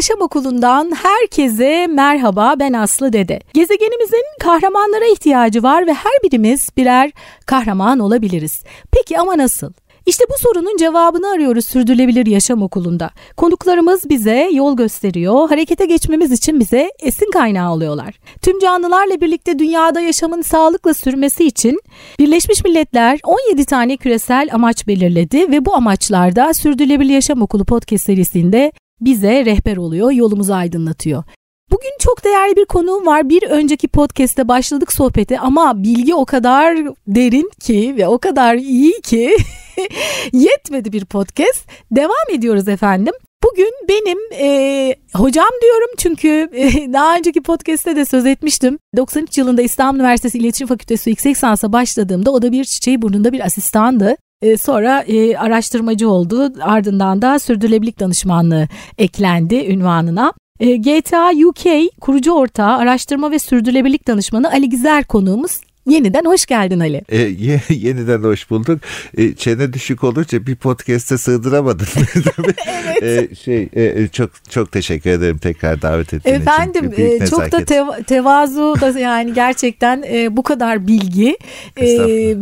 Yaşam Okulu'ndan herkese merhaba ben Aslı Dede. Gezegenimizin kahramanlara ihtiyacı var ve her birimiz birer kahraman olabiliriz. Peki ama nasıl? İşte bu sorunun cevabını arıyoruz Sürdürülebilir Yaşam Okulu'nda. Konuklarımız bize yol gösteriyor, harekete geçmemiz için bize esin kaynağı oluyorlar. Tüm canlılarla birlikte dünyada yaşamın sağlıkla sürmesi için Birleşmiş Milletler 17 tane küresel amaç belirledi ve bu amaçlarda Sürdürülebilir Yaşam Okulu podcast serisinde bize rehber oluyor, yolumuzu aydınlatıyor. Bugün çok değerli bir konuğum var. Bir önceki podcast'te başladık sohbeti ama bilgi o kadar derin ki ve o kadar iyi ki yetmedi bir podcast. Devam ediyoruz efendim. Bugün benim e, hocam diyorum çünkü e, daha önceki podcast'te de söz etmiştim. 93 yılında İstanbul Üniversitesi İletişim Fakültesi yüksek lisansa başladığımda o da bir çiçeği burnunda bir asistandı. E, sonra e, araştırmacı oldu. Ardından da sürdürülebilirlik danışmanlığı eklendi ünvanına. E, GTA UK kurucu ortağı, araştırma ve sürdürülebilirlik danışmanı Ali Gizer konuğumuz. Yeniden hoş geldin Ali. E, ye, yeniden hoş bulduk. E, çene düşük olunca bir podcast'e sığdıramadın. evet. E, şey e, e, çok çok teşekkür ederim tekrar davet ettiğin Efendim, için. Efendim çok da tev- tevazu da yani gerçekten e, bu kadar bilgi e,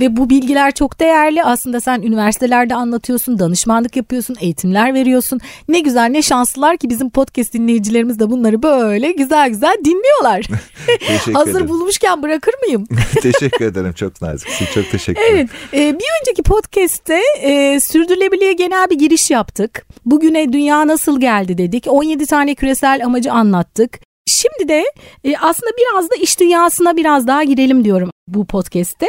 ve bu bilgiler çok değerli. Aslında sen üniversitelerde anlatıyorsun, danışmanlık yapıyorsun, eğitimler veriyorsun. Ne güzel ne şanslılar ki bizim podcast dinleyicilerimiz de bunları böyle güzel güzel dinliyorlar. Hazır ederim. bulmuşken bırakır mıyım? teşekkür ederim. Çok naziksin. Çok teşekkür ederim. Evet. E, bir önceki podcast'te e, sürdürülebilirliğe genel bir giriş yaptık. Bugüne dünya nasıl geldi dedik. 17 tane küresel amacı anlattık. Şimdi de e, aslında biraz da iş dünyasına biraz daha girelim diyorum bu podcast'te.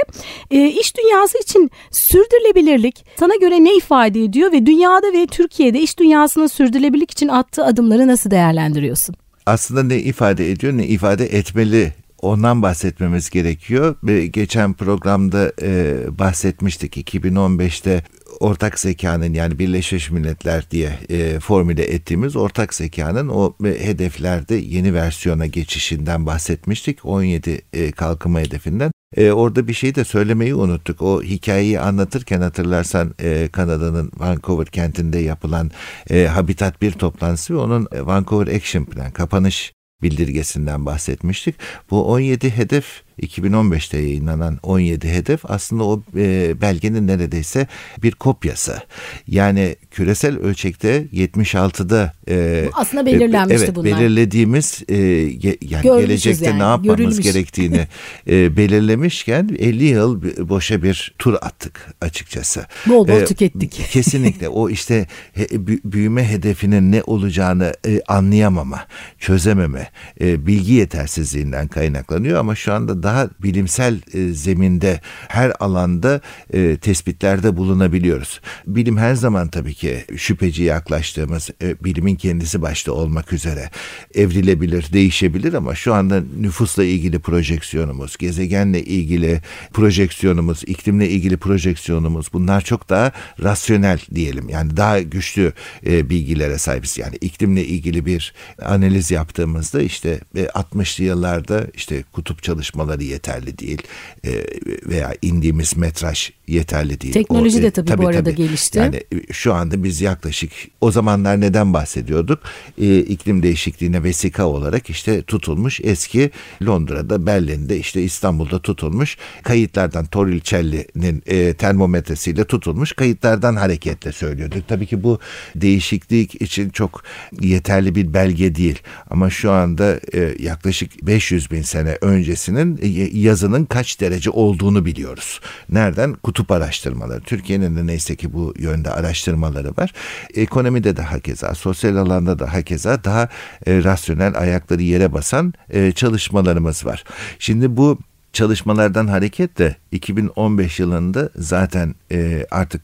E, iş dünyası için sürdürülebilirlik sana göre ne ifade ediyor ve dünyada ve Türkiye'de iş dünyasının sürdürülebilirlik için attığı adımları nasıl değerlendiriyorsun? Aslında ne ifade ediyor ne ifade etmeli ondan bahsetmemiz gerekiyor. Geçen programda e, bahsetmiştik 2015'te ortak zekanın yani Birleşmiş Milletler diye e, formüle ettiğimiz ortak zekanın o hedeflerde yeni versiyona geçişinden bahsetmiştik. 17 e, kalkınma hedefinden. E, orada bir şey de söylemeyi unuttuk. O hikayeyi anlatırken hatırlarsan e, Kanada'nın Vancouver kentinde yapılan e, Habitat bir toplantısı ve onun e, Vancouver Action Plan kapanış bildirgesinden bahsetmiştik. Bu 17 hedef 2015'te yayınlanan 17 hedef aslında o e, belgenin neredeyse bir kopyası. Yani küresel ölçekte 76'da e, aslında belirlenmişti evet, bunlar. belirlediğimiz e, ge, yani gelecekte yani, ne yapmamız görülmüş. gerektiğini e, belirlemişken 50 yıl boşa bir tur attık açıkçası. Bol bol e, tükettik. Kesinlikle o işte he, büyüme hedefinin ne olacağını e, anlayamama, çözememe, e, bilgi yetersizliğinden kaynaklanıyor ama şu anda daha bilimsel e, zeminde her alanda e, tespitlerde bulunabiliyoruz. Bilim her zaman tabii ki şüpheci yaklaştığımız e, bilimin kendisi başta olmak üzere evrilebilir, değişebilir ama şu anda nüfusla ilgili projeksiyonumuz, gezegenle ilgili projeksiyonumuz, iklimle ilgili projeksiyonumuz bunlar çok daha rasyonel diyelim. Yani daha güçlü bilgilere sahibiz. Yani iklimle ilgili bir analiz yaptığımızda işte e, 60'lı yıllarda işte kutup çalışmaları imkanları yeterli değil e, veya indiğimiz metraj yeterli değil. Teknoloji o, de tabii, tabii bu arada tabii. gelişti. Yani e, şu anda biz yaklaşık o zamanlar neden bahsediyorduk? E, iklim değişikliğine vesika olarak işte tutulmuş eski Londra'da, Berlin'de işte İstanbul'da tutulmuş kayıtlardan Torricelli'nin e, termometresiyle tutulmuş kayıtlardan hareketle söylüyorduk. Tabii ki bu değişiklik için çok yeterli bir belge değil ama şu anda e, yaklaşık 500 bin sene öncesinin e, yazının kaç derece olduğunu biliyoruz. Nereden? Kutup araştırmaları. Türkiye'nin de neyse ki bu yönde araştırmaları var. Ekonomide de hakeza, sosyal alanda da hakeza daha e, rasyonel ayakları yere basan e, çalışmalarımız var. Şimdi bu çalışmalardan hareketle 2015 yılında zaten e, artık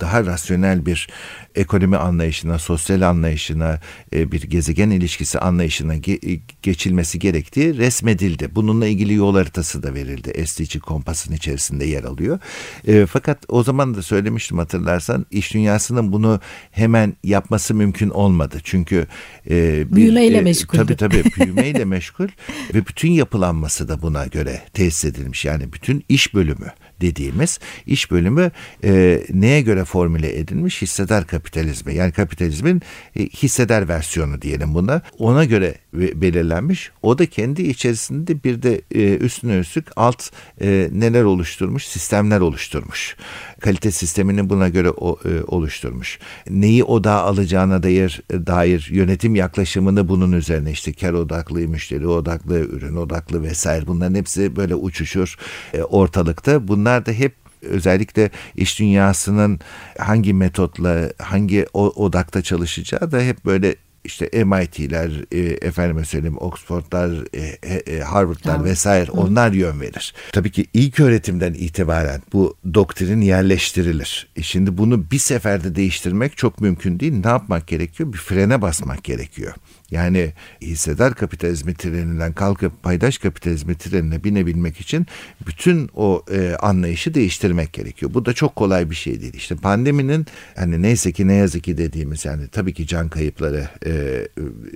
daha rasyonel bir ekonomi anlayışına, sosyal anlayışına, e, bir gezegen ilişkisi anlayışına ge- geçilmesi gerektiği resmedildi. Bununla ilgili yol haritası da verildi. SDG kompasın içerisinde yer alıyor. E, fakat o zaman da söylemiştim hatırlarsan iş dünyasının bunu hemen yapması mümkün olmadı. Çünkü e, bir, büyümeyle e, meşgul. Tabii tabii büyümeyle meşgul ve bütün yapılanması da buna göre tesis edilmiş. Yani bütün iş bölümü dediğimiz iş bölümü e, neye göre formüle edilmiş? Hisseder kapitalizmi. Yani kapitalizmin e, hisseder versiyonu diyelim buna. Ona göre belirlenmiş. O da kendi içerisinde bir de e, üstüne üstlük alt e, neler oluşturmuş? Sistemler oluşturmuş. Kalite sistemini buna göre o, e, oluşturmuş. Neyi odağa alacağına dair dair yönetim yaklaşımını bunun üzerine işte kar odaklı, müşteri odaklı, ürün odaklı vesaire bunların hepsi böyle uçuşur e, ortalıkta. Bunlar bunlar da hep özellikle iş dünyasının hangi metotla hangi odakta çalışacağı da hep böyle işte MIT'ler, e, efendime söyleyeyim Oxford'lar, e, e, Harvard'lar tamam. vesaire onlar yön verir. Tabii ki ilk öğretimden itibaren bu doktrin yerleştirilir. E şimdi bunu bir seferde değiştirmek çok mümkün değil. Ne yapmak gerekiyor? Bir frene basmak gerekiyor. Yani hissedar kapitalizmi treninden kalkıp paydaş kapitalizmi trenine binebilmek için bütün o e, anlayışı değiştirmek gerekiyor. Bu da çok kolay bir şey değil. İşte pandeminin hani neyse ki ne yazık ki dediğimiz yani tabii ki can kayıpları e,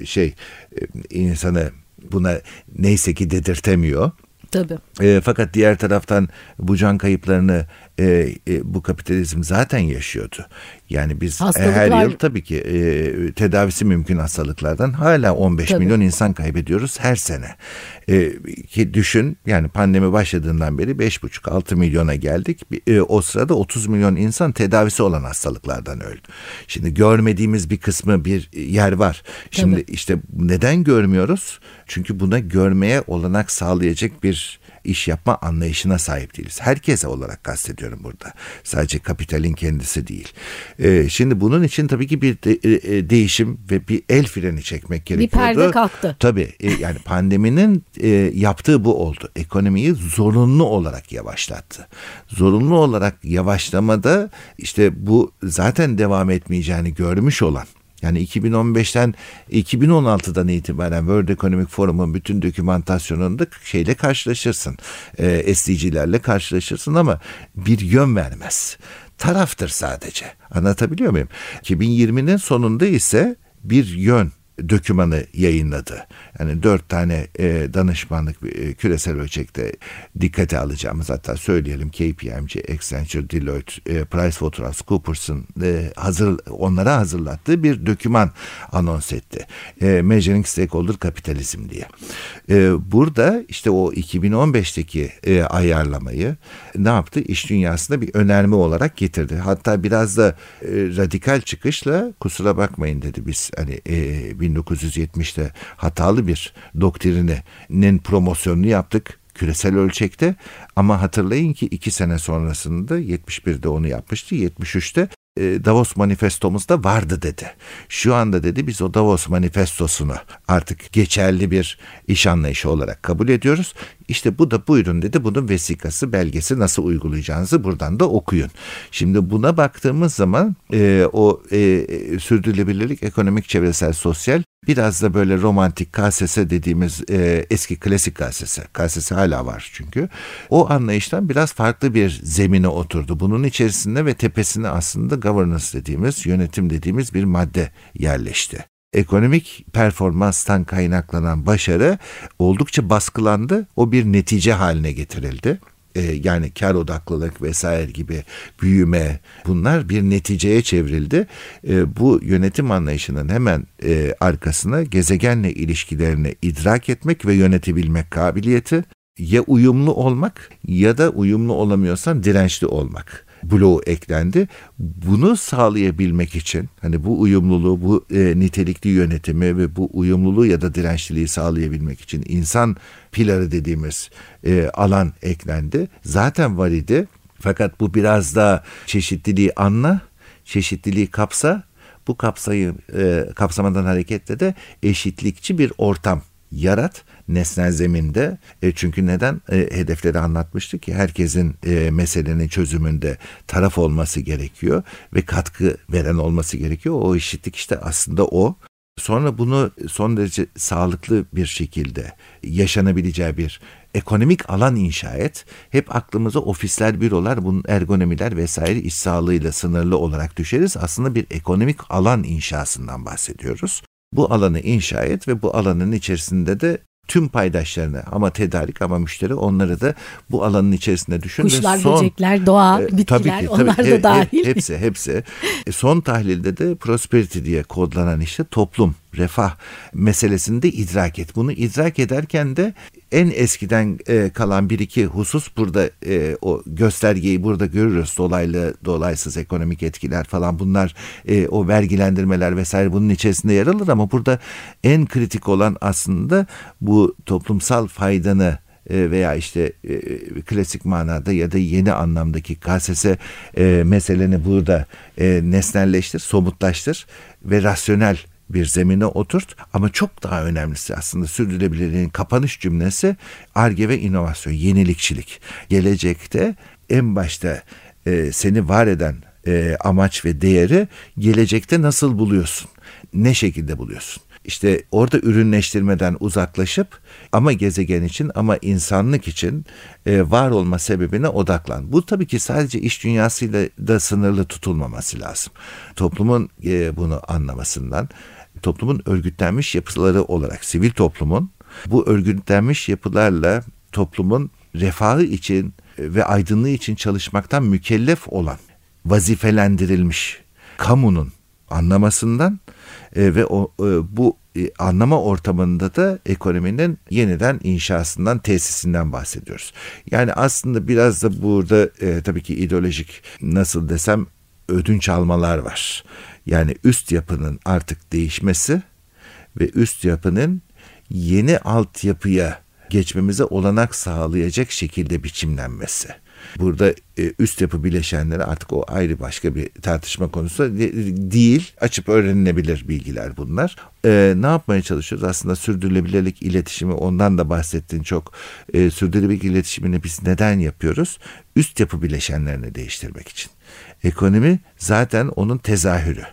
şey e, insanı buna neyse ki dedirtemiyor. Tabii. E, fakat diğer taraftan bu can kayıplarını e, e, bu kapitalizm zaten yaşıyordu. Yani biz her yıl tabii ki e, tedavisi mümkün hastalıklardan hala 15 tabii. milyon insan kaybediyoruz her sene. E, ki düşün yani pandemi başladığından beri 5,5-6 milyona geldik. E, o sırada 30 milyon insan tedavisi olan hastalıklardan öldü. Şimdi görmediğimiz bir kısmı bir yer var. Şimdi tabii. işte neden görmüyoruz? Çünkü buna görmeye olanak sağlayacak bir iş yapma anlayışına sahip değiliz. Herkese olarak kastediyorum burada. Sadece kapitalin kendisi değil. Ee, şimdi bunun için tabii ki bir de, e, e değişim ve bir el freni çekmek gerekiyordu. Bir perde kalktı. Tabii e, yani pandeminin e, yaptığı bu oldu. Ekonomiyi zorunlu olarak yavaşlattı. Zorunlu olarak yavaşlamada işte bu zaten devam etmeyeceğini görmüş olan yani 2015'ten 2016'dan itibaren World Economic Forum'un bütün dokümantasyonunda şeyle karşılaşırsın. E, SDG'lerle karşılaşırsın ama bir yön vermez. Taraftır sadece. Anlatabiliyor muyum? 2020'nin sonunda ise bir yön dökümanı yayınladı. Yani dört tane e, danışmanlık e, küresel ölçekte dikkate alacağımız hatta söyleyelim KPMG, Accenture, Deloitte, e, PricewaterhouseCoopers'ın e, hazır onlara hazırlattığı bir döküman anons etti. E, Measuring Stakeholder Kapitalizm diye. E, burada işte o 2015'teki e, ayarlamayı ne yaptı? İş dünyasında bir önerme olarak getirdi. Hatta biraz da e, radikal çıkışla kusura bakmayın dedi biz hani e, 1970'te hatalı bir doktrininin promosyonunu yaptık küresel ölçekte. Ama hatırlayın ki iki sene sonrasında 71'de onu yapmıştı 73'te e, Davos manifestomuzda vardı dedi. Şu anda dedi biz o Davos manifestosunu artık geçerli bir iş anlayışı olarak kabul ediyoruz. İşte bu da buyurun dedi. Bunun vesikası, belgesi nasıl uygulayacağınızı buradan da okuyun. Şimdi buna baktığımız zaman e, o e, sürdürülebilirlik ekonomik, çevresel, sosyal Biraz da böyle romantik KSS dediğimiz e, eski klasik KSS. KSS hala var çünkü. O anlayıştan biraz farklı bir zemine oturdu. Bunun içerisinde ve tepesine aslında governance dediğimiz, yönetim dediğimiz bir madde yerleşti ekonomik performanstan kaynaklanan başarı oldukça baskılandı. O bir netice haline getirildi e, yani kar odaklılık vesaire gibi büyüme bunlar bir neticeye çevrildi. E, bu yönetim anlayışının hemen e, arkasına gezegenle ilişkilerini idrak etmek ve yönetebilmek kabiliyeti ya uyumlu olmak ya da uyumlu olamıyorsan dirençli olmak bloğu eklendi. Bunu sağlayabilmek için hani bu uyumluluğu, bu e, nitelikli yönetimi ve bu uyumluluğu ya da dirençliliği sağlayabilmek için insan piları dediğimiz e, alan eklendi. Zaten var idi. Fakat bu biraz da çeşitliliği anla, çeşitliliği kapsa, bu kapsayı e, kapsamadan hareketle de eşitlikçi bir ortam yarat nesnel zeminde. E, çünkü neden? E, hedefleri anlatmıştık ki herkesin e, meselenin çözümünde taraf olması gerekiyor ve katkı veren olması gerekiyor. O eşitlik işte aslında o. Sonra bunu son derece sağlıklı bir şekilde yaşanabileceği bir ekonomik alan inşa et. Hep aklımıza ofisler, bürolar, bunun ergonomiler vesaire iş sağlığıyla sınırlı olarak düşeriz. Aslında bir ekonomik alan inşasından bahsediyoruz. Bu alanı inşa et ve bu alanın içerisinde de tüm paydaşlarını ama tedarik ama müşteri onları da bu alanın içerisinde düşün. Kuşlar, son, böcekler, doğa, e, bitkiler tabii ki, tabii, onlar da he, dahil. Hepsi hepsi. E, son tahlilde de prosperity diye kodlanan işte toplum refah meselesini de idrak et. Bunu idrak ederken de en eskiden e, kalan bir iki husus burada e, o göstergeyi burada görürüz. Dolaylı, dolaysız ekonomik etkiler falan bunlar e, o vergilendirmeler vesaire bunun içerisinde yer alır ama burada en kritik olan aslında bu toplumsal faydanı e, veya işte e, klasik manada ya da yeni anlamdaki KSS e, meseleni burada e, nesnelleştir, somutlaştır ve rasyonel bir zemine oturt ama çok daha önemlisi aslında sürdürülebilirliğin kapanış cümlesi arge ve inovasyon, yenilikçilik. Gelecekte en başta e, seni var eden e, amaç ve değeri gelecekte nasıl buluyorsun? Ne şekilde buluyorsun? İşte orada ürünleştirmeden uzaklaşıp ama gezegen için ama insanlık için e, var olma sebebine odaklan. Bu tabii ki sadece iş dünyasıyla da sınırlı tutulmaması lazım. Toplumun e, bunu anlamasından toplumun örgütlenmiş yapıları olarak sivil toplumun bu örgütlenmiş yapılarla toplumun refahı için ve aydınlığı için çalışmaktan mükellef olan vazifelendirilmiş kamunun anlamasından e, ve o e, bu e, anlama ortamında da ekonominin yeniden inşasından, tesisinden bahsediyoruz. Yani aslında biraz da burada e, tabii ki ideolojik nasıl desem ödünç almalar var. Yani üst yapının artık değişmesi ve üst yapının yeni altyapıya geçmemize olanak sağlayacak şekilde biçimlenmesi. Burada e, üst yapı bileşenleri artık o ayrı başka bir tartışma konusu değil. Açıp öğrenilebilir bilgiler bunlar. E, ne yapmaya çalışıyoruz? Aslında sürdürülebilirlik iletişimi ondan da bahsettin çok. E, sürdürülebilirlik iletişimini biz neden yapıyoruz? Üst yapı bileşenlerini değiştirmek için. Ekonomi zaten onun tezahürü.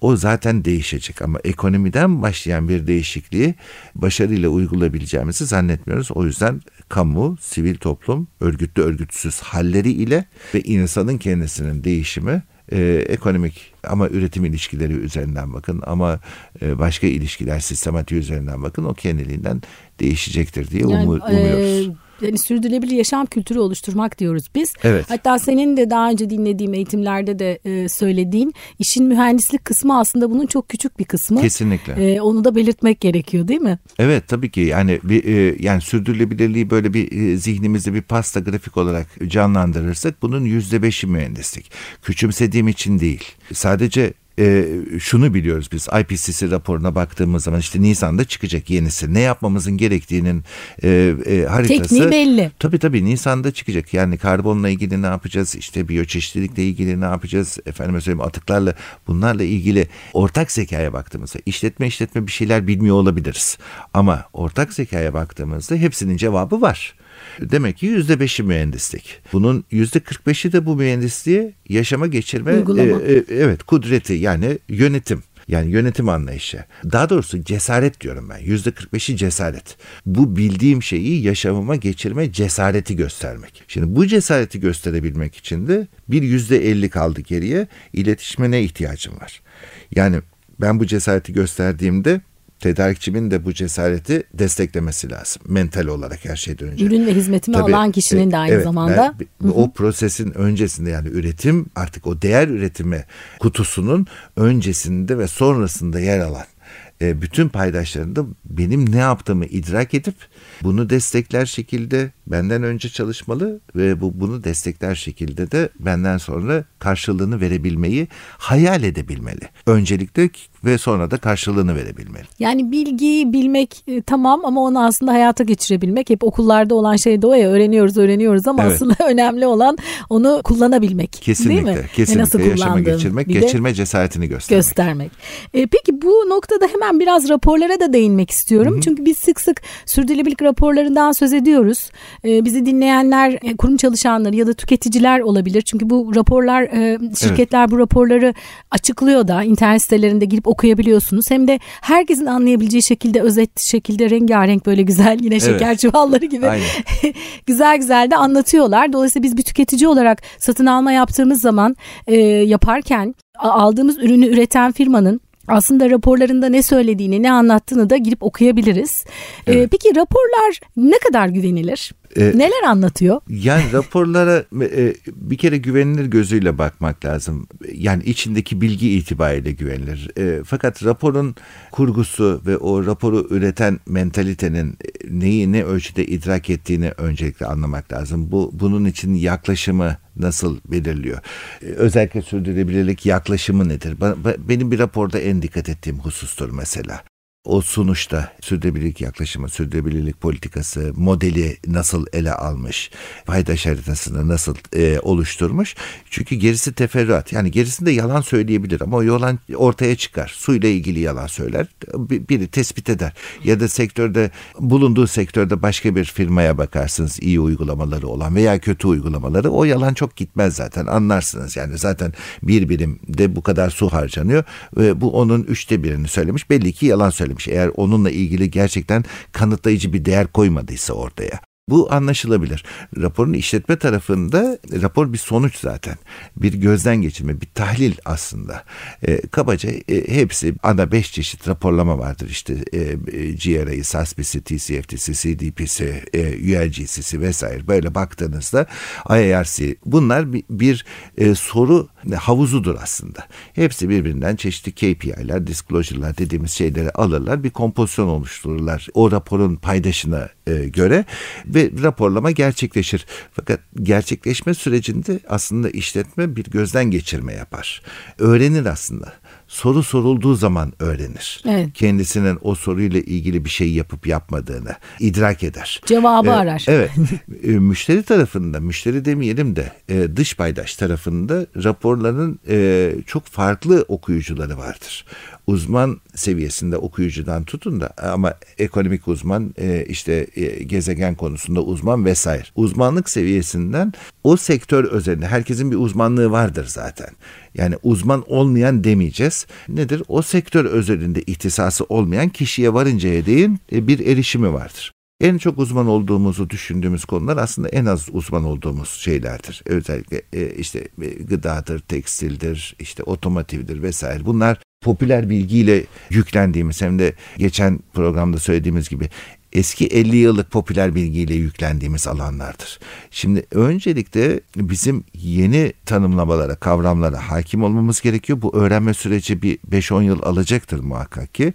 O zaten değişecek ama ekonomiden başlayan bir değişikliği başarıyla uygulayabileceğimizi zannetmiyoruz. O yüzden kamu, sivil toplum, örgütlü örgütsüz halleri ile ve insanın kendisinin değişimi e, ekonomik ama üretim ilişkileri üzerinden bakın ama e, başka ilişkiler sistematiği üzerinden bakın o kendiliğinden değişecektir diye yani, umuyoruz. E, yani sürdürülebilir yaşam kültürü oluşturmak diyoruz biz. Evet. Hatta senin de daha önce dinlediğim eğitimlerde de e, söylediğin işin mühendislik kısmı aslında bunun çok küçük bir kısmı. Kesinlikle. E, onu da belirtmek gerekiyor değil mi? Evet tabii ki yani bir e, yani sürdürülebilirliği böyle bir e, zihnimizde bir pasta grafik olarak canlandırırsak bunun yüzde beşi mühendislik. Küçümsediğim için değil. Sadece e, şunu biliyoruz biz IPCC raporuna baktığımız zaman işte Nisan'da çıkacak yenisi. Ne yapmamızın gerektiğinin e, e, haritası. Tekniği belli. Tabii tabii Nisan'da çıkacak. Yani karbonla ilgili ne yapacağız? İşte biyoçeşitlilikle ilgili ne yapacağız? Efendim söyleyeyim atıklarla bunlarla ilgili ortak zekaya baktığımızda işletme işletme bir şeyler bilmiyor olabiliriz. Ama ortak zekaya baktığımızda hepsinin cevabı var. Demek ki yüzde beşi mühendislik. Bunun yüzde kırk beşi de bu mühendisliği yaşama geçirme e, e, evet kudreti yani yönetim. Yani yönetim anlayışı. Daha doğrusu cesaret diyorum ben. Yüzde 45'i cesaret. Bu bildiğim şeyi yaşamıma geçirme cesareti göstermek. Şimdi bu cesareti gösterebilmek için de bir yüzde 50 kaldı geriye. İletişime ne ihtiyacım var? Yani ben bu cesareti gösterdiğimde tedarikçimin de bu cesareti desteklemesi lazım. Mental olarak her şeyden önce. Ürün ve hizmetimi Tabii, alan kişinin de aynı evet, zamanda. Ben, o prosesin öncesinde yani üretim artık o değer üretimi kutusunun öncesinde ve sonrasında yer alan e, bütün paydaşlarında benim ne yaptığımı idrak edip bunu destekler şekilde benden önce çalışmalı ve bu bunu destekler şekilde de benden sonra karşılığını verebilmeyi hayal edebilmeli. Öncelikle ve sonra da karşılığını verebilmeli. Yani bilgiyi bilmek e, tamam ama onu aslında hayata geçirebilmek hep okullarda olan şey de o ya öğreniyoruz öğreniyoruz ama evet. aslında önemli olan onu kullanabilmek. Kesinlikle. Değil mi? Kesinlikle. Ve nasıl yaşama geçirmek, geçirme cesaretini göstermek. Göstermek. E, peki bu noktada hemen biraz raporlara da değinmek istiyorum. Hı-hı. Çünkü biz sık sık sürdürülebilirlik raporlarından söz ediyoruz. E, bizi dinleyenler e, kurum çalışanları ya da tüketiciler olabilir. Çünkü bu raporlar e, şirketler evet. bu raporları açıklıyor da internet sitelerinde girip okuyabiliyorsunuz. Hem de herkesin anlayabileceği şekilde özet şekilde rengarenk böyle güzel yine şeker evet. çuvalları gibi güzel güzel de anlatıyorlar. Dolayısıyla biz bir tüketici olarak satın alma yaptığımız zaman e, yaparken aldığımız ürünü üreten firmanın aslında raporlarında ne söylediğini, ne anlattığını da girip okuyabiliriz. Ee, evet. Ee, peki raporlar ne kadar güvenilir? Ee, Neler anlatıyor? Yani raporlara e, bir kere güvenilir gözüyle bakmak lazım. Yani içindeki bilgi itibariyle güvenilir. E, fakat raporun kurgusu ve o raporu üreten mentalitenin e, neyi ne ölçüde idrak ettiğini öncelikle anlamak lazım. Bu bunun için yaklaşımı nasıl belirliyor? E, özellikle sürdürülebilirlik yaklaşımı nedir? Benim bir raporda en dikkat ettiğim husustur mesela o sunuşta sürdürülebilirlik yaklaşımı, sürdürülebilirlik politikası, modeli nasıl ele almış, paydaş haritasını nasıl e, oluşturmuş. Çünkü gerisi teferruat. Yani gerisinde yalan söyleyebilir ama o yalan ortaya çıkar. Suyla ilgili yalan söyler. Biri tespit eder. Ya da sektörde bulunduğu sektörde başka bir firmaya bakarsınız iyi uygulamaları olan veya kötü uygulamaları. O yalan çok gitmez zaten anlarsınız. Yani zaten bir birimde bu kadar su harcanıyor. Ve bu onun üçte birini söylemiş. Belli ki yalan söylemiş söylemiş. Eğer onunla ilgili gerçekten kanıtlayıcı bir değer koymadıysa ortaya. Bu anlaşılabilir. Raporun işletme tarafında rapor bir sonuç zaten. Bir gözden geçirme, bir tahlil aslında. E, kabaca e, hepsi ana beş çeşit raporlama vardır. İşte e, GRA'yı, SASB'si, TCFT'si, CDP'si, e, ULGC'si vesaire böyle baktığınızda IARC bunlar bir, bir e, soru havuzudur aslında. Hepsi birbirinden çeşitli KPI'ler, disclosure'lar dediğimiz şeyleri alırlar. Bir kompozisyon oluştururlar. O raporun paydaşına e, göre ve raporlama gerçekleşir. Fakat gerçekleşme sürecinde aslında işletme bir gözden geçirme yapar. Öğrenir aslında soru sorulduğu zaman öğrenir. Evet. Kendisinin o soruyla ilgili bir şey yapıp yapmadığını idrak eder. Cevabı ee, arar. Evet. Ee, müşteri tarafında, müşteri demeyelim de e, dış paydaş tarafında raporların e, çok farklı okuyucuları vardır uzman seviyesinde okuyucudan tutun da ama ekonomik uzman e, işte e, gezegen konusunda uzman vesaire. Uzmanlık seviyesinden o sektör özelinde herkesin bir uzmanlığı vardır zaten. Yani uzman olmayan demeyeceğiz. Nedir? O sektör özelinde ihtisası olmayan kişiye varıncaya değin e, bir erişimi vardır. En çok uzman olduğumuzu düşündüğümüz konular aslında en az uzman olduğumuz şeylerdir. Özellikle işte gıdadır, tekstildir, işte otomotivdir vesaire. Bunlar popüler bilgiyle yüklendiğimiz hem de geçen programda söylediğimiz gibi eski 50 yıllık popüler bilgiyle yüklendiğimiz alanlardır. Şimdi öncelikle bizim yeni tanımlamalara, kavramlara hakim olmamız gerekiyor. Bu öğrenme süreci bir 5-10 yıl alacaktır muhakkak ki.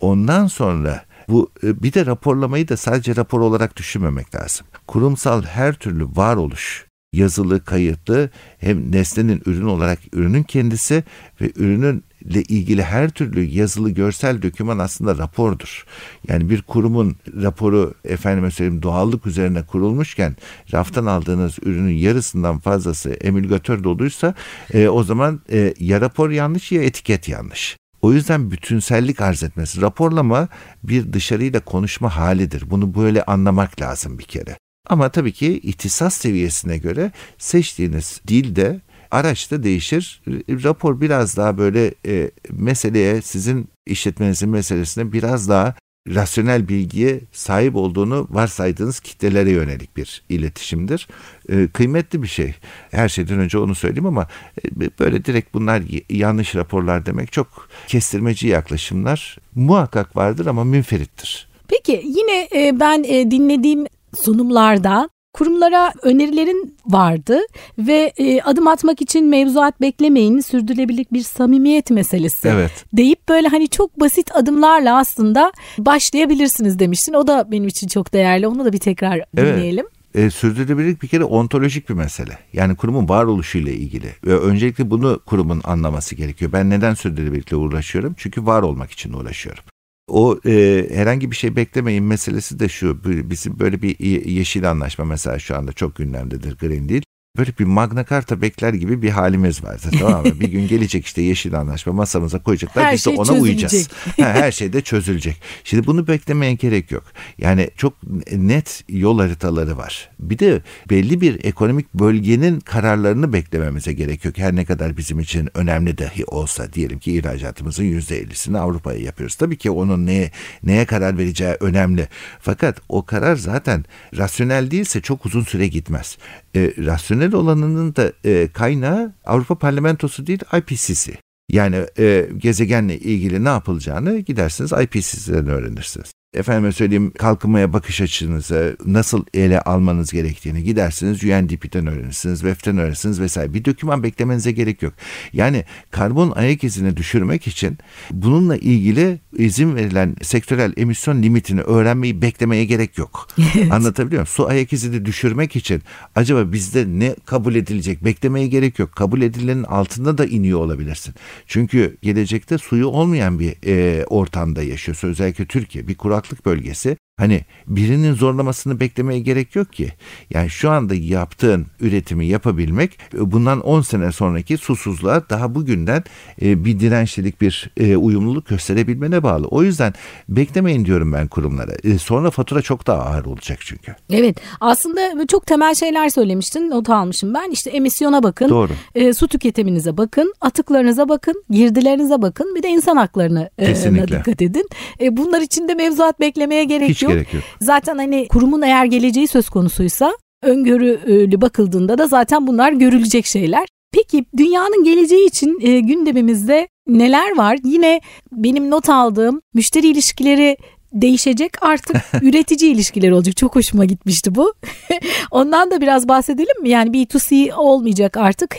Ondan sonra bu e, bir de raporlamayı da sadece rapor olarak düşünmemek lazım. Kurumsal her türlü varoluş yazılı, kayıtlı hem nesnenin ürün olarak ürünün kendisi ve ürünün ile ilgili her türlü yazılı görsel döküman aslında rapordur. Yani bir kurumun raporu efendime söyleyeyim doğallık üzerine kurulmuşken raftan aldığınız ürünün yarısından fazlası emülgatör doluysa e, o zaman e, ya rapor yanlış ya etiket yanlış. O yüzden bütünsellik arz etmesi. Raporlama bir dışarıyla konuşma halidir. Bunu böyle anlamak lazım bir kere. Ama tabii ki ihtisas seviyesine göre seçtiğiniz dilde araç da değişir. Rapor biraz daha böyle e, meseleye sizin işletmenizin meselesine biraz daha rasyonel bilgiye sahip olduğunu varsaydığınız kitlelere yönelik bir iletişimdir. E, kıymetli bir şey. Her şeyden önce onu söyleyeyim ama e, böyle direkt bunlar yanlış raporlar demek çok kestirmeci yaklaşımlar muhakkak vardır ama münferittir. Peki yine e, ben e, dinlediğim sunumlarda kurumlara önerilerin vardı ve e, adım atmak için mevzuat beklemeyin sürdürülebilirlik bir samimiyet meselesi evet. deyip böyle hani çok basit adımlarla aslında başlayabilirsiniz demiştin. O da benim için çok değerli. Onu da bir tekrar dinleyelim. Evet. e, sürdürülebilirlik bir kere ontolojik bir mesele. Yani kurumun varoluşuyla ilgili. Ve öncelikle bunu kurumun anlaması gerekiyor. Ben neden sürdürülebilirlikle uğraşıyorum? Çünkü var olmak için uğraşıyorum. O e, herhangi bir şey beklemeyin meselesi de şu. Bizim böyle bir yeşil anlaşma mesela şu anda çok gündemdedir Green Deal böyle bir Magna Carta bekler gibi bir halimiz var. Tamam mı? bir gün gelecek işte yeşil anlaşma masamıza koyacaklar. Her biz şey de ona çözülecek. uyacağız. her şey de çözülecek. Şimdi bunu beklemeye gerek yok. Yani çok net yol haritaları var. Bir de belli bir ekonomik bölgenin kararlarını beklememize gerek yok. Her ne kadar bizim için önemli dahi olsa diyelim ki ihracatımızın %50'sini Avrupa'ya yapıyoruz. Tabii ki onun neye, neye karar vereceği önemli. Fakat o karar zaten rasyonel değilse çok uzun süre gitmez. E, rasyonel olanının da e, kaynağı Avrupa Parlamentosu değil IPCC. Yani e, gezegenle ilgili ne yapılacağını gidersiniz IPCC'den öğrenirsiniz efendime söyleyeyim kalkınmaya bakış açınızı nasıl ele almanız gerektiğini gidersiniz UNDP'den öğrenirsiniz, WEF'ten öğrenirsiniz vesaire. Bir doküman beklemenize gerek yok. Yani karbon ayak izini düşürmek için bununla ilgili izin verilen sektörel emisyon limitini öğrenmeyi beklemeye gerek yok. Evet. Anlatabiliyor muyum? Su ayak izini düşürmek için acaba bizde ne kabul edilecek beklemeye gerek yok. Kabul edilenin altında da iniyor olabilirsin. Çünkü gelecekte suyu olmayan bir e, ortamda yaşıyorsun. Özellikle Türkiye bir kural kuraklık bölgesi Hani birinin zorlamasını beklemeye gerek yok ki. Yani şu anda yaptığın üretimi yapabilmek bundan 10 sene sonraki susuzluğa daha bugünden e, bir dirençlilik bir e, uyumluluk gösterebilmene bağlı. O yüzden beklemeyin diyorum ben kurumlara. E, sonra fatura çok daha ağır olacak çünkü. Evet aslında çok temel şeyler söylemiştin not almışım ben. İşte emisyona bakın. Doğru. E, su tüketiminize bakın. Atıklarınıza bakın. Girdilerinize bakın. Bir de insan haklarına e, dikkat edin. E, bunlar için de mevzuat beklemeye gerek Hiç yok. Gerek yok. Zaten hani kurumun eğer geleceği söz konusuysa öngörülü bakıldığında da zaten bunlar görülecek şeyler. Peki dünyanın geleceği için e, gündemimizde neler var? Yine benim not aldığım müşteri ilişkileri değişecek artık üretici ilişkiler olacak. Çok hoşuma gitmişti bu. Ondan da biraz bahsedelim mi? Yani B2C olmayacak artık.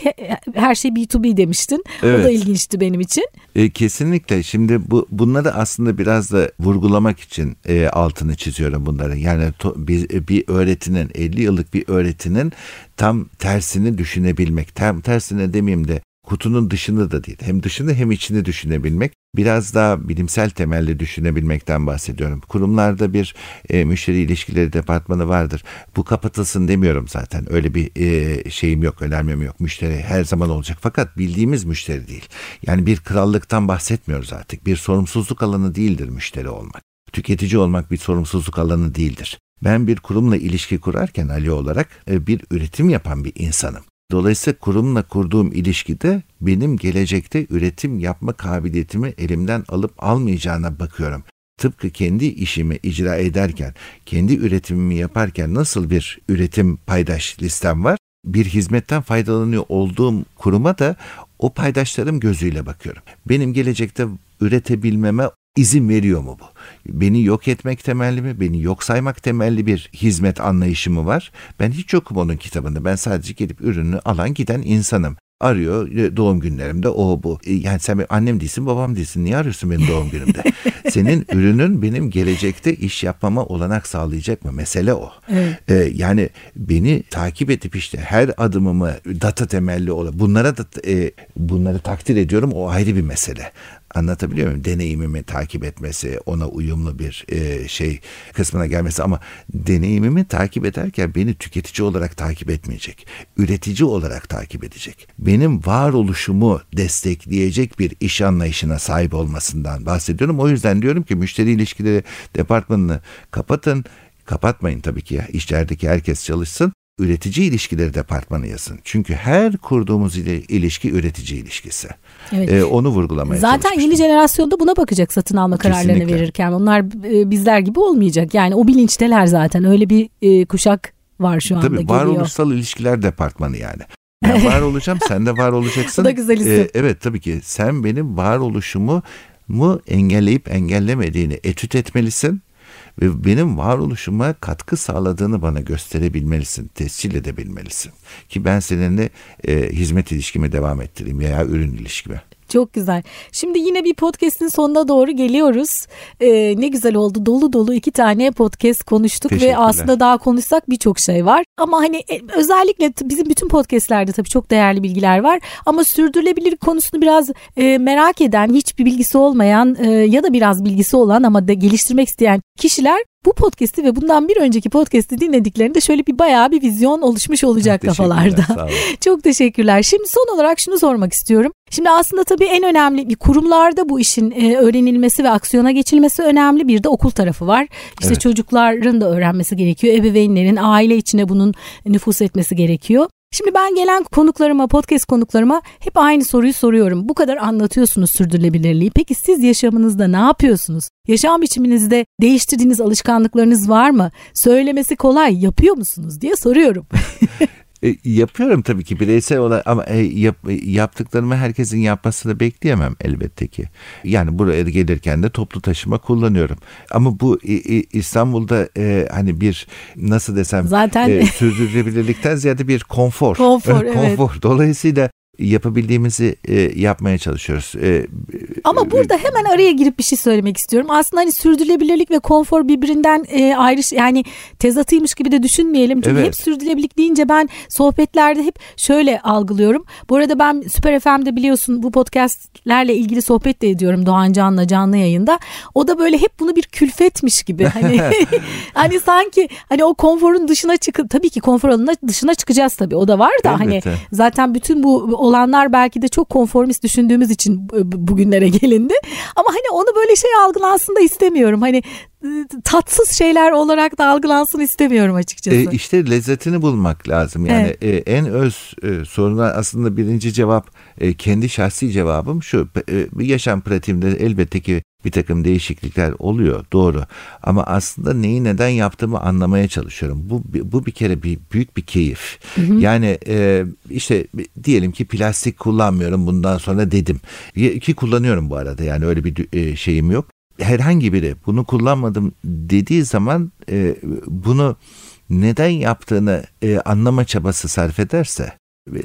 Her şey B2B demiştin. Evet. O da ilginçti benim için. E, kesinlikle. Şimdi bu bunları aslında biraz da vurgulamak için e, altını çiziyorum bunları. Yani to, bir, bir öğretinin 50 yıllık bir öğretinin tam tersini düşünebilmek. Tam tersine demeyeyim de kutunun dışını da değil. Hem dışını hem içini düşünebilmek. Biraz daha bilimsel temelli düşünebilmekten bahsediyorum. Kurumlarda bir e, müşteri ilişkileri departmanı vardır. Bu kapatılsın demiyorum zaten. Öyle bir e, şeyim yok, önermem yok. Müşteri her zaman olacak. Fakat bildiğimiz müşteri değil. Yani bir krallıktan bahsetmiyoruz artık. Bir sorumsuzluk alanı değildir müşteri olmak. Tüketici olmak bir sorumsuzluk alanı değildir. Ben bir kurumla ilişki kurarken Ali olarak e, bir üretim yapan bir insanım. Dolayısıyla kurumla kurduğum ilişkide benim gelecekte üretim yapma kabiliyetimi elimden alıp almayacağına bakıyorum. Tıpkı kendi işimi icra ederken, kendi üretimimi yaparken nasıl bir üretim paydaş listem var? Bir hizmetten faydalanıyor olduğum kuruma da o paydaşlarım gözüyle bakıyorum. Benim gelecekte üretebilmeme izin veriyor mu bu? Beni yok etmek temelli mi, beni yok saymak temelli bir hizmet anlayışı mı var? Ben hiç yokum onun kitabında. Ben sadece gelip ürünü alan giden insanım arıyor e, doğum günlerimde o bu. E, yani sen annem değilsin babam değilsin niye arıyorsun benim doğum günümde? Senin ürünün benim gelecekte iş yapmama olanak sağlayacak mı? Mesele o. Evet. Ee, yani beni takip edip işte her adımımı data temelli olan bunlara da e, bunları takdir ediyorum o ayrı bir mesele. Anlatabiliyor muyum? Deneyimimi takip etmesi, ona uyumlu bir e, şey kısmına gelmesi ama deneyimimi takip ederken beni tüketici olarak takip etmeyecek. Üretici olarak takip edecek. Benim varoluşumu destekleyecek bir iş anlayışına sahip olmasından bahsediyorum. O yüzden diyorum ki müşteri ilişkileri departmanını kapatın. Kapatmayın tabii ki ya. İşlerdeki herkes çalışsın üretici ilişkileri departmanı yazın. Çünkü her kurduğumuz ilişki üretici ilişkisi. Evet. Ee, onu vurgulamaya Zaten yeni jenerasyonda buna bakacak satın alma kararlarını Kesinlikle. verirken. Onlar e, bizler gibi olmayacak. Yani o bilinçteler zaten. Öyle bir e, kuşak var şu anda Tabii geliyor. varoluşsal ilişkiler departmanı yani. Ben var olacağım sen de var olacaksın. Bu da güzel isim. Ee, evet tabii ki sen benim varoluşumu mu engelleyip engellemediğini etüt etmelisin ve benim varoluşuma katkı sağladığını bana gösterebilmelisin, tescil edebilmelisin. Ki ben seninle e, hizmet ilişkimi devam ettireyim veya ürün ilişkimi. Çok güzel. Şimdi yine bir podcast'in sonuna doğru geliyoruz. Ee, ne güzel oldu. Dolu dolu iki tane podcast konuştuk ve aslında daha konuşsak birçok şey var. Ama hani e, özellikle bizim bütün podcast'lerde tabii çok değerli bilgiler var. Ama sürdürülebilir konusunu biraz e, merak eden, hiçbir bilgisi olmayan e, ya da biraz bilgisi olan ama da geliştirmek isteyen kişiler bu podcast'i ve bundan bir önceki podcast'i dinlediklerinde şöyle bir bayağı bir vizyon oluşmuş olacak kafalarda. Çok teşekkürler. Şimdi son olarak şunu sormak istiyorum. Şimdi aslında tabii en önemli bir kurumlarda bu işin e, öğrenilmesi ve aksiyona geçilmesi önemli. Bir de okul tarafı var. İşte evet. çocukların da öğrenmesi gerekiyor. Ebeveynlerin aile içine bunun nüfus etmesi gerekiyor. Şimdi ben gelen konuklarıma, podcast konuklarıma hep aynı soruyu soruyorum. Bu kadar anlatıyorsunuz sürdürülebilirliği. Peki siz yaşamınızda ne yapıyorsunuz? Yaşam biçiminizde değiştirdiğiniz alışkanlıklarınız var mı? Söylemesi kolay, yapıyor musunuz diye soruyorum. E, yapıyorum tabii ki bireysel olarak ama e, yap, e, yaptıklarımı herkesin yapmasını bekleyemem elbette ki. Yani buraya gelirken de toplu taşıma kullanıyorum. Ama bu e, e, İstanbul'da e, hani bir nasıl desem Zaten... e, sürdürülebilirlikten ziyade bir konfor. Konfor, evet. konfor. Dolayısıyla yapabildiğimizi e, yapmaya çalışıyoruz. E, Ama e, burada hemen araya girip bir şey söylemek istiyorum. Aslında hani sürdürülebilirlik ve konfor birbirinden e, ayrı yani tezatıymış gibi de düşünmeyelim. Çünkü evet. hep sürdürülebilirlik deyince ben sohbetlerde hep şöyle algılıyorum. Bu arada ben Süper FM'de biliyorsun bu podcastlerle ilgili sohbet de ediyorum Doğan Can'la canlı yayında. O da böyle hep bunu bir külfetmiş gibi. Hani hani sanki hani o konforun dışına çıkıp tabii ki konfor alanına dışına çıkacağız tabii. O da var da hani Elbette. hani zaten bütün bu olanlar belki de çok konformist düşündüğümüz için bugünlere gelindi. Ama hani onu böyle şey algılansın da istemiyorum. Hani tatsız şeyler olarak da algılansın istemiyorum açıkçası. E, işte lezzetini bulmak lazım. Yani evet. e, en öz e, soruna aslında birinci cevap e, kendi şahsi cevabım şu. E, yaşam pratiğimde elbette ki bir takım değişiklikler oluyor doğru ama aslında neyi neden yaptığımı anlamaya çalışıyorum. Bu bu bir kere bir büyük bir keyif. Hı hı. Yani e, işte diyelim ki plastik kullanmıyorum bundan sonra dedim. Ki kullanıyorum bu arada yani öyle bir e, şeyim yok. Herhangi biri bunu kullanmadım dediği zaman e, bunu neden yaptığını e, anlama çabası sarf ederse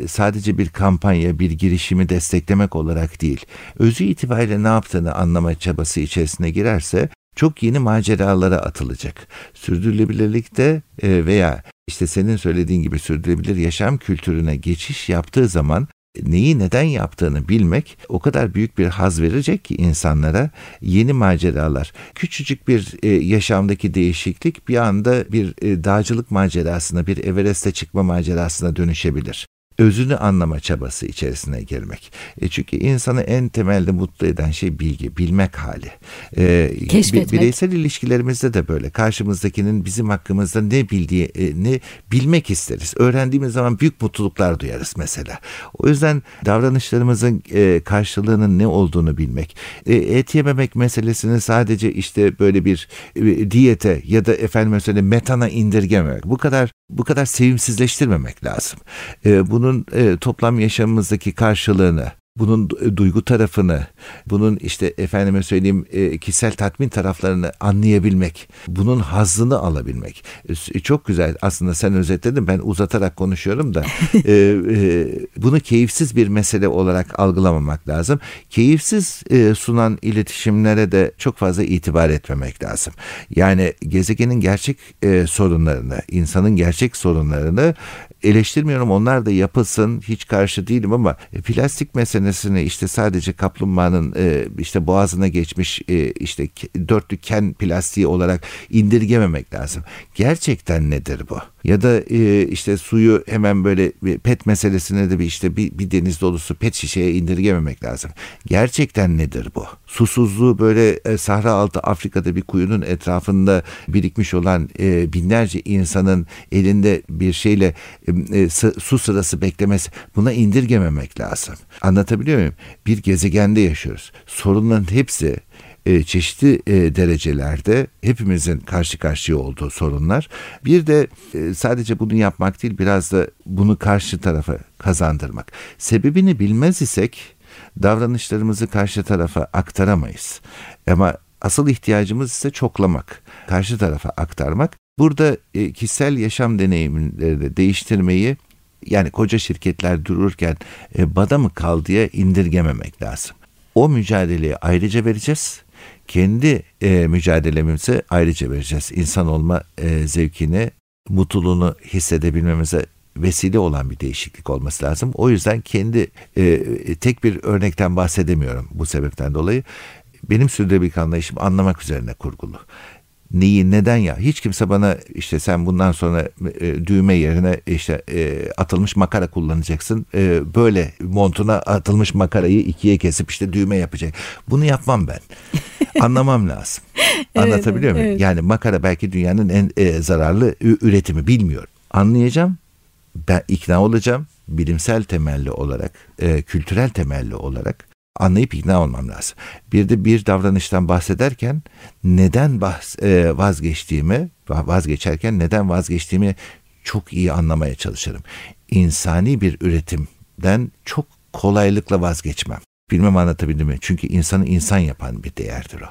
sadece bir kampanya, bir girişimi desteklemek olarak değil, özü itibariyle ne yaptığını anlama çabası içerisine girerse çok yeni maceralara atılacak. Sürdürülebilirlikte e, veya işte senin söylediğin gibi sürdürülebilir yaşam kültürüne geçiş yaptığı zaman neyi neden yaptığını bilmek o kadar büyük bir haz verecek ki insanlara yeni maceralar. Küçücük bir e, yaşamdaki değişiklik bir anda bir e, dağcılık macerasına, bir Everest'e çıkma macerasına dönüşebilir özünü anlama çabası içerisine girmek. E çünkü insanı en temelde mutlu eden şey bilgi, bilmek hali. E, Keşfetmek. Bireysel ilişkilerimizde de böyle. Karşımızdakinin bizim hakkımızda ne bildiği, e, bilmek isteriz. Öğrendiğimiz zaman büyük mutluluklar duyarız mesela. O yüzden davranışlarımızın e, karşılığının ne olduğunu bilmek. E, et yememek meselesini sadece işte böyle bir e, diyete ya da efendim mesela metana indirgememek. Bu kadar bu kadar sevimsizleştirmemek lazım. E, bunu bunun e, toplam yaşamımızdaki karşılığını bunun duygu tarafını, bunun işte efendime söyleyeyim e, kişisel tatmin taraflarını anlayabilmek, bunun hazzını alabilmek. E, çok güzel aslında sen özetledin ben uzatarak konuşuyorum da e, e, bunu keyifsiz bir mesele olarak algılamamak lazım. Keyifsiz e, sunan iletişimlere de çok fazla itibar etmemek lazım. Yani gezegenin gerçek e, sorunlarını, insanın gerçek sorunlarını eleştirmiyorum onlar da yapılsın hiç karşı değilim ama e, plastik meselesini işte sadece kaplumbağanın e, işte boğazına geçmiş e, işte dörtlü ken plastiği olarak indirgememek lazım. Gerçekten nedir bu? Ya da e, işte suyu hemen böyle pet meselesine de bir işte bir, bir deniz dolusu pet şişeye indirgememek lazım. Gerçekten nedir bu? Susuzluğu böyle e, Sahra altı Afrika'da bir kuyunun etrafında birikmiş olan e, binlerce insanın elinde bir şeyle e, e su sırası beklemesi buna indirgememek lazım. Anlatabiliyor muyum? Bir gezegende yaşıyoruz. Sorunların hepsi e, çeşitli e, derecelerde hepimizin karşı karşıya olduğu sorunlar. Bir de e, sadece bunu yapmak değil biraz da bunu karşı tarafa kazandırmak. Sebebini bilmez isek davranışlarımızı karşı tarafa aktaramayız. Ama asıl ihtiyacımız ise çoklamak, karşı tarafa aktarmak. Burada kişisel yaşam deneyimlerini değiştirmeyi Yani koca şirketler dururken e, bada mı kal diye indirgememek lazım. O mücadeleyi ayrıca vereceğiz. Kendi e, mücadelemizi ayrıca vereceğiz. İnsan olma e, zevkini, mutluluğunu hissedebilmemize vesile olan bir değişiklik olması lazım. O yüzden kendi e, tek bir örnekten bahsedemiyorum bu sebepten dolayı. Benim sürdürülebilirlik anlayışım anlamak üzerine kurgulu neyi neden ya? Hiç kimse bana işte sen bundan sonra e, düğme yerine işte e, atılmış makara kullanacaksın. E, böyle montuna atılmış makarayı ikiye kesip işte düğme yapacak. Bunu yapmam ben. Anlamam lazım. Evet, anlatabiliyor muyum? evet. yani makara belki dünyanın en e, zararlı üretimi bilmiyorum. Anlayacağım. Ben ikna olacağım. Bilimsel temelli olarak e, kültürel temelli olarak anlayıp ikna olmam lazım. Bir de bir davranıştan bahsederken neden bahs e, vazgeçtiğimi, vazgeçerken neden vazgeçtiğimi çok iyi anlamaya çalışırım. İnsani bir üretimden çok kolaylıkla vazgeçmem. Bilmem anlatabildim mi? Çünkü insanı insan yapan bir değerdir o.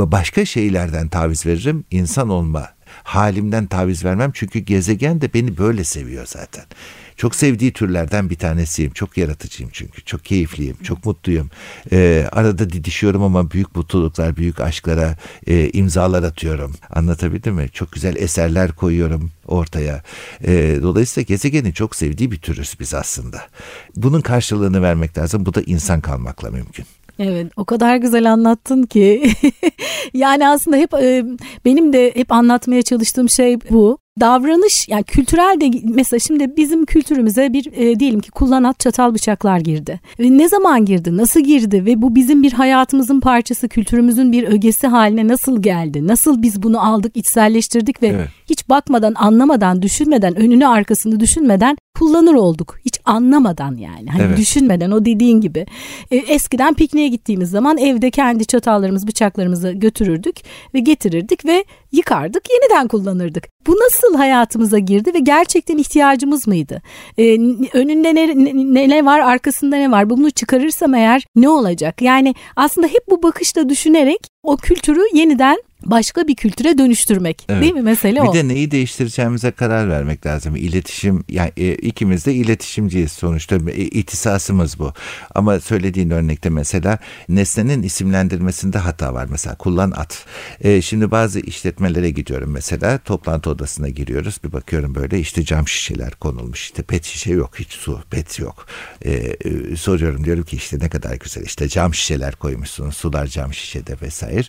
Ve başka şeylerden taviz veririm. İnsan olma halimden taviz vermem. Çünkü gezegen de beni böyle seviyor zaten. Çok sevdiği türlerden bir tanesiyim. Çok yaratıcıyım çünkü. Çok keyifliyim. Çok mutluyum. Ee, arada didişiyorum ama büyük mutluluklar, büyük aşklara e, imzalar atıyorum. Anlatabildim mi? Çok güzel eserler koyuyorum ortaya. E, dolayısıyla gezegenin çok sevdiği bir türüz biz aslında. Bunun karşılığını vermek lazım. Bu da insan kalmakla mümkün. Evet o kadar güzel anlattın ki yani aslında hep e, benim de hep anlatmaya çalıştığım şey bu davranış yani kültürel de mesela şimdi bizim kültürümüze bir e, diyelim ki kullanat çatal bıçaklar girdi. Ve ne zaman girdi? Nasıl girdi? Ve bu bizim bir hayatımızın parçası, kültürümüzün bir ögesi haline nasıl geldi? Nasıl biz bunu aldık, içselleştirdik ve evet. hiç bakmadan, anlamadan, düşünmeden, önünü arkasını düşünmeden kullanır olduk. Hiç anlamadan yani. Hani evet. düşünmeden o dediğin gibi. E, eskiden pikniğe gittiğimiz zaman evde kendi çatallarımız, bıçaklarımızı götürürdük ve getirirdik ve yıkardık, yeniden kullanırdık. Bu nasıl hayatımıza girdi ve gerçekten ihtiyacımız mıydı? Ee, önünde ne, ne, ne var, arkasında ne var? Bunu çıkarırsam eğer ne olacak? Yani aslında hep bu bakışla düşünerek o kültürü yeniden başka bir kültüre dönüştürmek. Evet. Değil mi mesele bir o? Bir de neyi değiştireceğimize karar vermek lazım. İletişim yani e, ikimiz de iletişimciyiz sonuçta. E, ihtisasımız bu. Ama söylediğin örnekte mesela nesnenin isimlendirmesinde hata var. Mesela kullan at. E, şimdi bazı işletmelere gidiyorum mesela. Toplantı odasına giriyoruz. Bir bakıyorum böyle işte cam şişeler konulmuş. İşte pet şişe yok. Hiç su, pet yok. E, e, soruyorum diyorum ki işte ne kadar güzel. İşte cam şişeler koymuşsunuz. Sular cam şişede vesaire.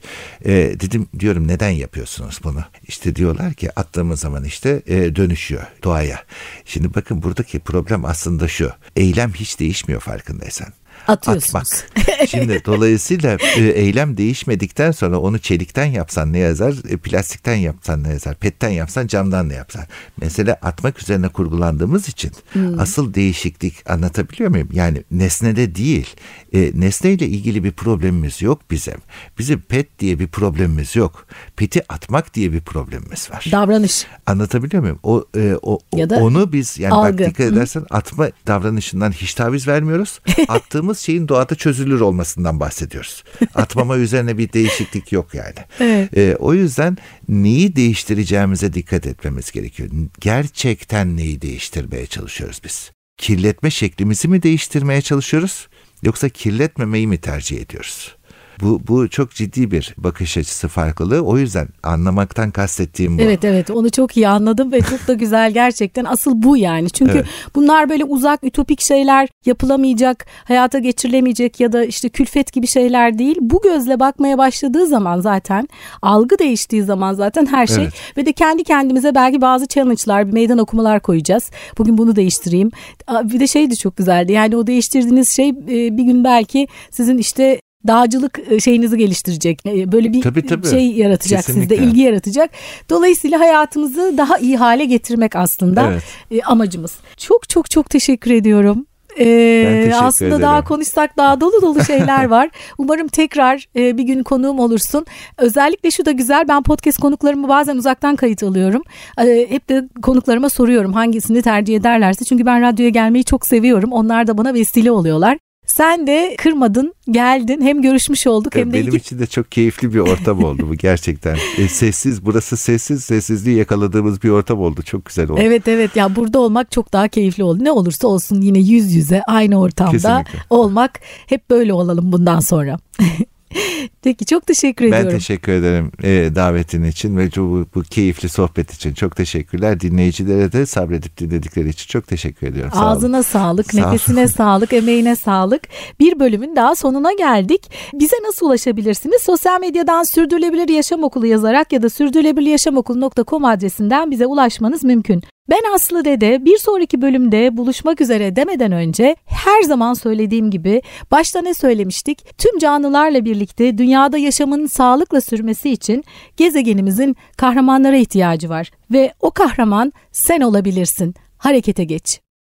E, dedim diyorum neden yapıyorsunuz bunu? İşte diyorlar ki attığımız zaman işte e, dönüşüyor doğaya. Şimdi bakın buradaki problem aslında şu. Eylem hiç değişmiyor farkındaysan atıyorsunuz. Atmak. Şimdi dolayısıyla e, eylem değişmedikten sonra onu çelikten yapsan ne yazar, e, plastikten yapsan ne yazar, petten yapsan camdan ne yapsan. Mesela atmak üzerine kurgulandığımız için hmm. asıl değişiklik anlatabiliyor muyum? Yani nesnede değil, e, nesneyle ilgili bir problemimiz yok bizim. Bizim pet diye bir problemimiz yok. Peti atmak diye bir problemimiz var. Davranış. Anlatabiliyor muyum? O, e, o ya da onu biz yani algı. bak dikkat edersen atma davranışından hiç taviz vermiyoruz. Attığımız şeyin doğada çözülür olmasından bahsediyoruz. Atmama üzerine bir değişiklik yok yani. Evet. E, o yüzden neyi değiştireceğimize dikkat etmemiz gerekiyor. Gerçekten neyi değiştirmeye çalışıyoruz biz? Kirletme şeklimizi mi değiştirmeye çalışıyoruz? Yoksa kirletmemeyi mi tercih ediyoruz? Bu, bu çok ciddi bir bakış açısı farklılığı. O yüzden anlamaktan kastettiğim bu. Evet evet onu çok iyi anladım ve çok da güzel gerçekten. Asıl bu yani. Çünkü evet. bunlar böyle uzak ütopik şeyler yapılamayacak, hayata geçirilemeyecek ya da işte külfet gibi şeyler değil. Bu gözle bakmaya başladığı zaman zaten algı değiştiği zaman zaten her şey evet. ve de kendi kendimize belki bazı challenge'lar, bir meydan okumalar koyacağız. Bugün bunu değiştireyim. Bir de şey de çok güzeldi. Yani o değiştirdiğiniz şey bir gün belki sizin işte dağcılık e, şeyinizi geliştirecek. E, böyle bir tabii, tabii. şey yaratacak Kesinlikle. sizde, ilgi yaratacak. Dolayısıyla hayatımızı daha iyi hale getirmek aslında evet. E, amacımız. Çok çok çok teşekkür ediyorum. Ee, aslında ederim. daha konuşsak daha dolu dolu şeyler var. Umarım tekrar e, bir gün konuğum olursun. Özellikle şu da güzel ben podcast konuklarımı bazen uzaktan kayıt alıyorum. E, hep de konuklarıma soruyorum hangisini tercih ederlerse. Çünkü ben radyoya gelmeyi çok seviyorum. Onlar da bana vesile oluyorlar. Sen de kırmadın, geldin. Hem görüşmüş olduk hem de Benim iki... için de çok keyifli bir ortam oldu bu gerçekten. E, sessiz, burası sessiz, sessizliği yakaladığımız bir ortam oldu. Çok güzel oldu. Evet evet ya burada olmak çok daha keyifli oldu. Ne olursa olsun yine yüz yüze aynı ortamda Kesinlikle. olmak hep böyle olalım bundan sonra. Peki çok teşekkür ediyorum. Ben teşekkür ederim e, davetin için ve bu, bu keyifli sohbet için çok teşekkürler. Dinleyicilere de sabredip dinledikleri için çok teşekkür ediyorum. Sağ olun. Ağzına sağlık, Sağ olun. nefesine sağlık, emeğine sağlık. Bir bölümün daha sonuna geldik. Bize nasıl ulaşabilirsiniz? Sosyal medyadan Sürdürülebilir Yaşam Okulu yazarak ya da sürdürülebiliryaşamokulu.com adresinden bize ulaşmanız mümkün. Ben Aslı Dede bir sonraki bölümde buluşmak üzere demeden önce her zaman söylediğim gibi başta ne söylemiştik? Tüm canlılarla birlikte dünyada yaşamın sağlıkla sürmesi için gezegenimizin kahramanlara ihtiyacı var ve o kahraman sen olabilirsin. Harekete geç.